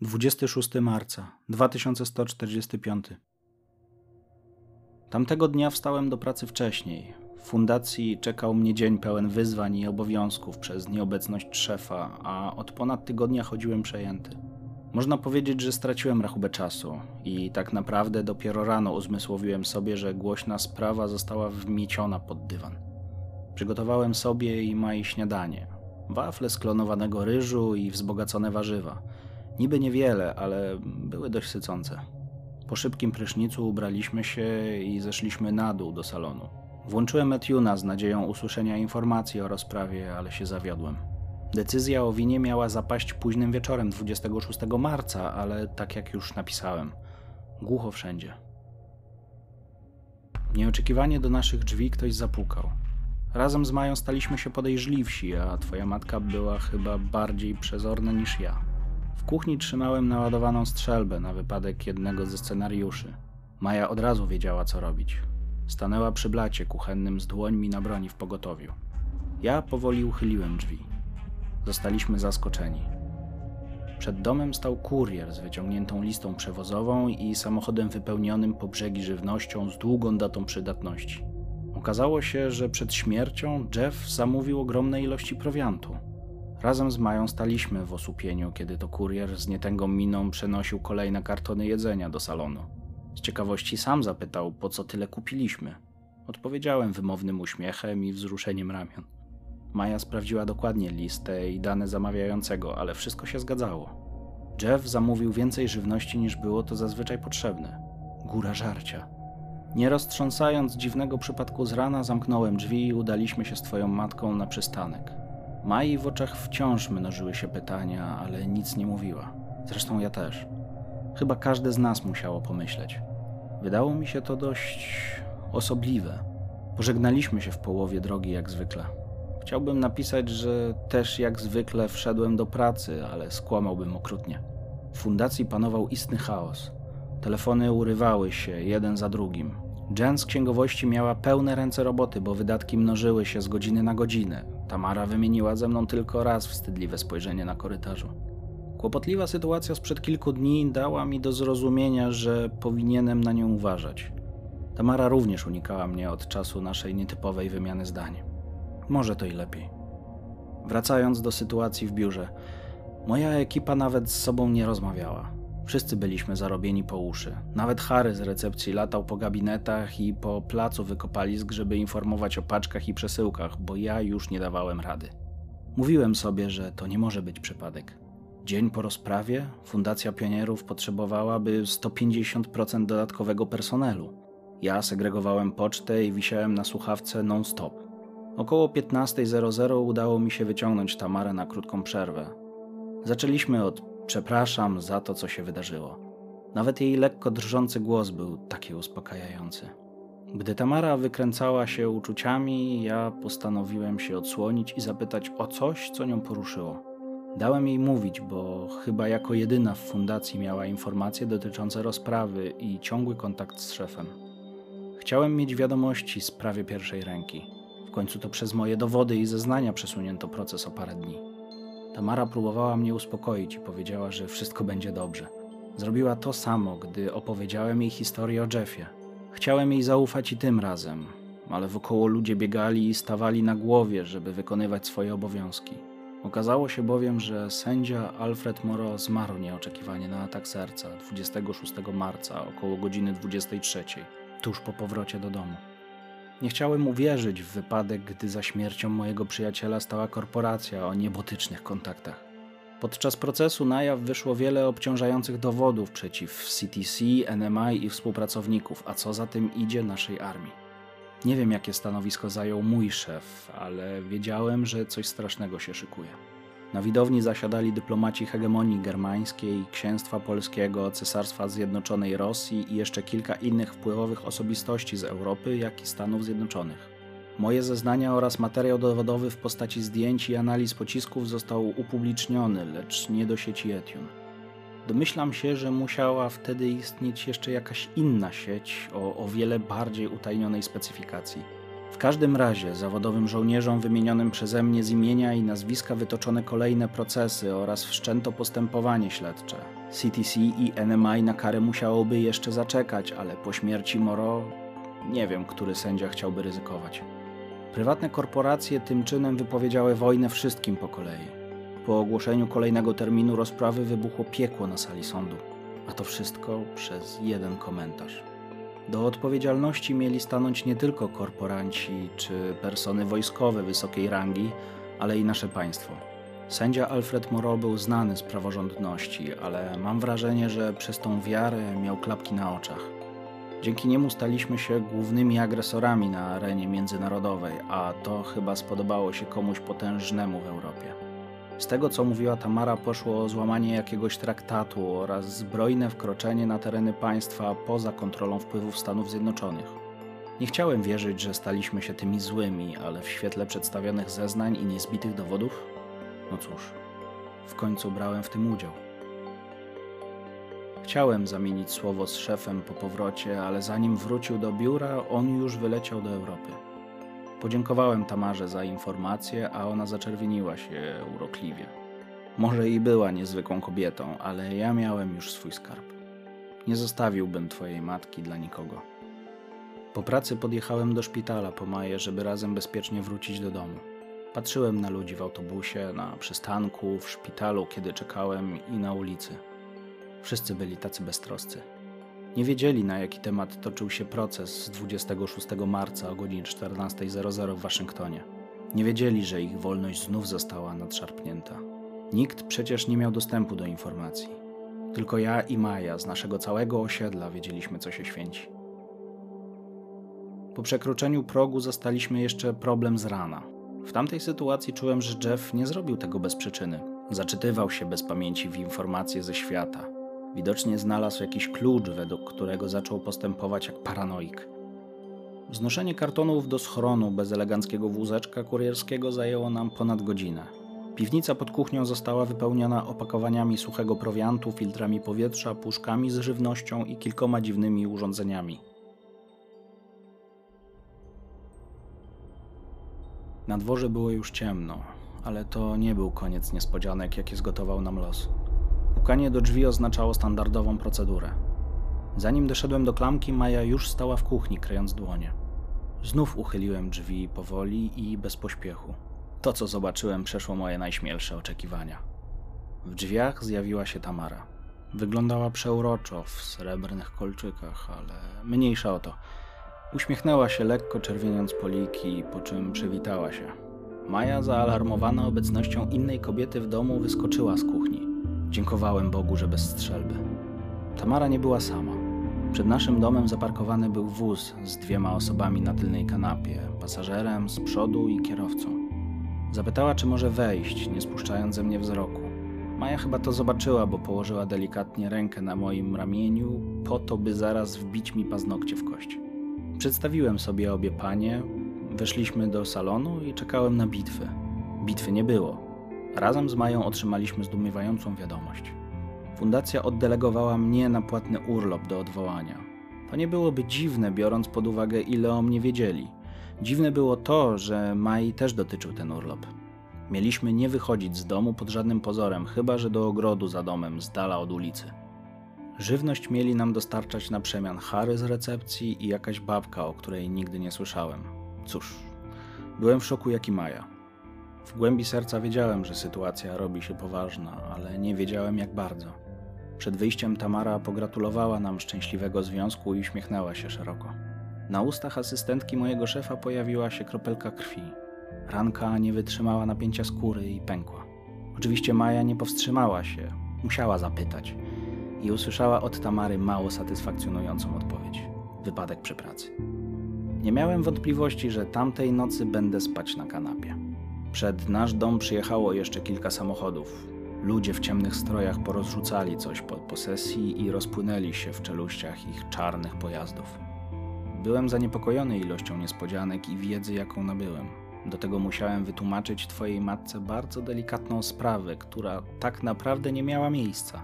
26 marca 2145. Tamtego dnia wstałem do pracy wcześniej. W fundacji czekał mnie dzień pełen wyzwań i obowiązków przez nieobecność szefa, a od ponad tygodnia chodziłem przejęty. Można powiedzieć, że straciłem rachubę czasu i tak naprawdę dopiero rano uzmysłowiłem sobie, że głośna sprawa została wmieciona pod dywan. Przygotowałem sobie i Mai śniadanie. Wafle z klonowanego ryżu i wzbogacone warzywa – Niby niewiele, ale były dość sycące. Po szybkim prysznicu ubraliśmy się i zeszliśmy na dół do salonu. Włączyłem Etiuna z nadzieją usłyszenia informacji o rozprawie, ale się zawiodłem. Decyzja o winie miała zapaść późnym wieczorem 26 marca, ale tak jak już napisałem, głucho wszędzie. Nieoczekiwanie do naszych drzwi ktoś zapukał. Razem z Mają staliśmy się podejrzliwsi, a twoja matka była chyba bardziej przezorna niż ja kuchni trzymałem naładowaną strzelbę na wypadek jednego ze scenariuszy. Maja od razu wiedziała, co robić. Stanęła przy blacie kuchennym z dłońmi na broni w pogotowiu. Ja powoli uchyliłem drzwi. Zostaliśmy zaskoczeni. Przed domem stał kurier z wyciągniętą listą przewozową i samochodem wypełnionym po brzegi żywnością z długą datą przydatności. Okazało się, że przed śmiercią Jeff zamówił ogromne ilości prowiantu. Razem z Mają staliśmy w osłupieniu, kiedy to kurier z nietęgą miną przenosił kolejne kartony jedzenia do salonu. Z ciekawości sam zapytał, po co tyle kupiliśmy. Odpowiedziałem wymownym uśmiechem i wzruszeniem ramion. Maja sprawdziła dokładnie listę i dane zamawiającego, ale wszystko się zgadzało. Jeff zamówił więcej żywności niż było to zazwyczaj potrzebne. Góra żarcia. Nie roztrząsając dziwnego przypadku z rana, zamknąłem drzwi i udaliśmy się z twoją matką na przystanek. Mai w oczach wciąż mnożyły się pytania, ale nic nie mówiła. Zresztą ja też. Chyba każde z nas musiało pomyśleć. Wydało mi się to dość osobliwe. Pożegnaliśmy się w połowie drogi jak zwykle. Chciałbym napisać, że też jak zwykle wszedłem do pracy, ale skłamałbym okrutnie. W fundacji panował istny chaos. Telefony urywały się jeden za drugim. Jen z księgowości miała pełne ręce roboty, bo wydatki mnożyły się z godziny na godzinę. Tamara wymieniła ze mną tylko raz wstydliwe spojrzenie na korytarzu. Kłopotliwa sytuacja sprzed kilku dni dała mi do zrozumienia, że powinienem na nią uważać. Tamara również unikała mnie od czasu naszej nietypowej wymiany zdań. Może to i lepiej. Wracając do sytuacji w biurze, moja ekipa nawet z sobą nie rozmawiała. Wszyscy byliśmy zarobieni po uszy. Nawet Harry z recepcji latał po gabinetach i po placu wykopalisk, żeby informować o paczkach i przesyłkach, bo ja już nie dawałem rady. Mówiłem sobie, że to nie może być przypadek. Dzień po rozprawie Fundacja Pionierów potrzebowałaby 150% dodatkowego personelu. Ja segregowałem pocztę i wisiałem na słuchawce non-stop. Około 15.00 udało mi się wyciągnąć Tamarę na krótką przerwę. Zaczęliśmy od Przepraszam za to, co się wydarzyło. Nawet jej lekko drżący głos był taki uspokajający. Gdy Tamara wykręcała się uczuciami, ja postanowiłem się odsłonić i zapytać o coś, co nią poruszyło. Dałem jej mówić, bo chyba jako jedyna w fundacji miała informacje dotyczące rozprawy i ciągły kontakt z szefem. Chciałem mieć wiadomości z prawie pierwszej ręki. W końcu to przez moje dowody i zeznania przesunięto proces o parę dni. Tamara próbowała mnie uspokoić i powiedziała, że wszystko będzie dobrze. Zrobiła to samo, gdy opowiedziałem jej historię o Jeffie. Chciałem jej zaufać i tym razem, ale wokoło ludzie biegali i stawali na głowie, żeby wykonywać swoje obowiązki. Okazało się bowiem, że sędzia Alfred Moro zmarł nieoczekiwanie na atak serca 26 marca około godziny 23, tuż po powrocie do domu. Nie chciałem uwierzyć w wypadek, gdy za śmiercią mojego przyjaciela stała korporacja o niebotycznych kontaktach. Podczas procesu na jaw wyszło wiele obciążających dowodów przeciw CTC, NMI i współpracowników, a co za tym idzie naszej armii. Nie wiem, jakie stanowisko zajął mój szef, ale wiedziałem, że coś strasznego się szykuje. Na widowni zasiadali dyplomaci hegemonii germańskiej, księstwa polskiego, cesarstwa Zjednoczonej Rosji i jeszcze kilka innych wpływowych osobistości z Europy, jak i Stanów Zjednoczonych. Moje zeznania oraz materiał dowodowy w postaci zdjęć i analiz pocisków został upubliczniony, lecz nie do sieci Etune. Domyślam się, że musiała wtedy istnieć jeszcze jakaś inna sieć o o wiele bardziej utajnionej specyfikacji. W każdym razie zawodowym żołnierzom wymienionym przeze mnie z imienia i nazwiska wytoczone kolejne procesy oraz wszczęto postępowanie śledcze. CTC i NMI na karę musiałoby jeszcze zaczekać, ale po śmierci Moro nie wiem, który sędzia chciałby ryzykować. Prywatne korporacje tym czynem wypowiedziały wojnę wszystkim po kolei. Po ogłoszeniu kolejnego terminu rozprawy wybuchło piekło na sali sądu, a to wszystko przez jeden komentarz. Do odpowiedzialności mieli stanąć nie tylko korporanci czy persony wojskowe wysokiej rangi, ale i nasze państwo. Sędzia Alfred Moreau był znany z praworządności, ale mam wrażenie, że przez tą wiarę miał klapki na oczach. Dzięki niemu staliśmy się głównymi agresorami na arenie międzynarodowej, a to chyba spodobało się komuś potężnemu w Europie. Z tego, co mówiła Tamara, poszło o złamanie jakiegoś traktatu oraz zbrojne wkroczenie na tereny państwa poza kontrolą wpływów Stanów Zjednoczonych. Nie chciałem wierzyć, że staliśmy się tymi złymi, ale w świetle przedstawionych zeznań i niezbitych dowodów, no cóż, w końcu brałem w tym udział. Chciałem zamienić słowo z szefem po powrocie, ale zanim wrócił do biura, on już wyleciał do Europy. Podziękowałem Tamarze za informację, a ona zaczerwieniła się urokliwie. Może i była niezwykłą kobietą, ale ja miałem już swój skarb. Nie zostawiłbym twojej matki dla nikogo. Po pracy podjechałem do szpitala po Maję, żeby razem bezpiecznie wrócić do domu. Patrzyłem na ludzi w autobusie, na przystanku, w szpitalu, kiedy czekałem i na ulicy. Wszyscy byli tacy beztroscy. Nie wiedzieli, na jaki temat toczył się proces z 26 marca o godzinie 14.00 w Waszyngtonie. Nie wiedzieli, że ich wolność znów została nadszarpnięta. Nikt przecież nie miał dostępu do informacji. Tylko ja i Maja z naszego całego osiedla wiedzieliśmy, co się święci. Po przekroczeniu progu zastaliśmy jeszcze problem z rana. W tamtej sytuacji czułem, że Jeff nie zrobił tego bez przyczyny. Zaczytywał się bez pamięci w informacje ze świata. Widocznie znalazł jakiś klucz, według którego zaczął postępować jak paranoik. Znoszenie kartonów do schronu bez eleganckiego wózeczka kurierskiego zajęło nam ponad godzinę. Piwnica pod kuchnią została wypełniona opakowaniami suchego prowiantu, filtrami powietrza, puszkami z żywnością i kilkoma dziwnymi urządzeniami. Na dworze było już ciemno, ale to nie był koniec niespodzianek, jakie zgotował nam los. Pukanie do drzwi oznaczało standardową procedurę. Zanim doszedłem do klamki, Maja już stała w kuchni, kryjąc dłonie. Znów uchyliłem drzwi powoli i bez pośpiechu. To, co zobaczyłem, przeszło moje najśmielsze oczekiwania. W drzwiach zjawiła się Tamara. Wyglądała przeuroczo w srebrnych kolczykach, ale mniejsza o to. Uśmiechnęła się lekko, czerwieniąc poliki, po czym przywitała się. Maja, zaalarmowana obecnością innej kobiety w domu, wyskoczyła z kuchni. Dziękowałem Bogu, że bez strzelby. Tamara nie była sama. Przed naszym domem zaparkowany był wóz z dwiema osobami na tylnej kanapie, pasażerem z przodu i kierowcą. Zapytała, czy może wejść, nie spuszczając ze mnie wzroku. Maja chyba to zobaczyła, bo położyła delikatnie rękę na moim ramieniu, po to, by zaraz wbić mi paznokcie w kość. Przedstawiłem sobie obie panie, weszliśmy do salonu i czekałem na bitwę. Bitwy nie było. Razem z Mają otrzymaliśmy zdumiewającą wiadomość. Fundacja oddelegowała mnie na płatny urlop do odwołania. To nie byłoby dziwne, biorąc pod uwagę, ile o mnie wiedzieli. Dziwne było to, że Mai też dotyczył ten urlop. Mieliśmy nie wychodzić z domu pod żadnym pozorem, chyba że do ogrodu za domem, z dala od ulicy. Żywność mieli nam dostarczać na przemian Harry z recepcji i jakaś babka, o której nigdy nie słyszałem. Cóż, byłem w szoku jak i Maja. W głębi serca wiedziałem, że sytuacja robi się poważna, ale nie wiedziałem jak bardzo. Przed wyjściem Tamara pogratulowała nam szczęśliwego związku i uśmiechnęła się szeroko. Na ustach asystentki mojego szefa pojawiła się kropelka krwi. Ranka nie wytrzymała napięcia skóry i pękła. Oczywiście Maja nie powstrzymała się, musiała zapytać i usłyszała od Tamary mało satysfakcjonującą odpowiedź: wypadek przy pracy. Nie miałem wątpliwości, że tamtej nocy będę spać na kanapie. Przed nasz dom przyjechało jeszcze kilka samochodów. Ludzie w ciemnych strojach porozrzucali coś po posesji i rozpłynęli się w czeluściach ich czarnych pojazdów. Byłem zaniepokojony ilością niespodzianek i wiedzy, jaką nabyłem. Do tego musiałem wytłumaczyć Twojej matce bardzo delikatną sprawę, która tak naprawdę nie miała miejsca.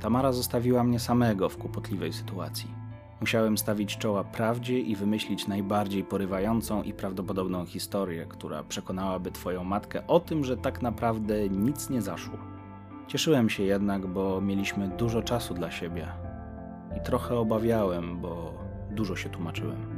Tamara zostawiła mnie samego w kłopotliwej sytuacji. Musiałem stawić czoła prawdzie i wymyślić najbardziej porywającą i prawdopodobną historię, która przekonałaby twoją matkę o tym, że tak naprawdę nic nie zaszło. Cieszyłem się jednak, bo mieliśmy dużo czasu dla siebie i trochę obawiałem, bo dużo się tłumaczyłem.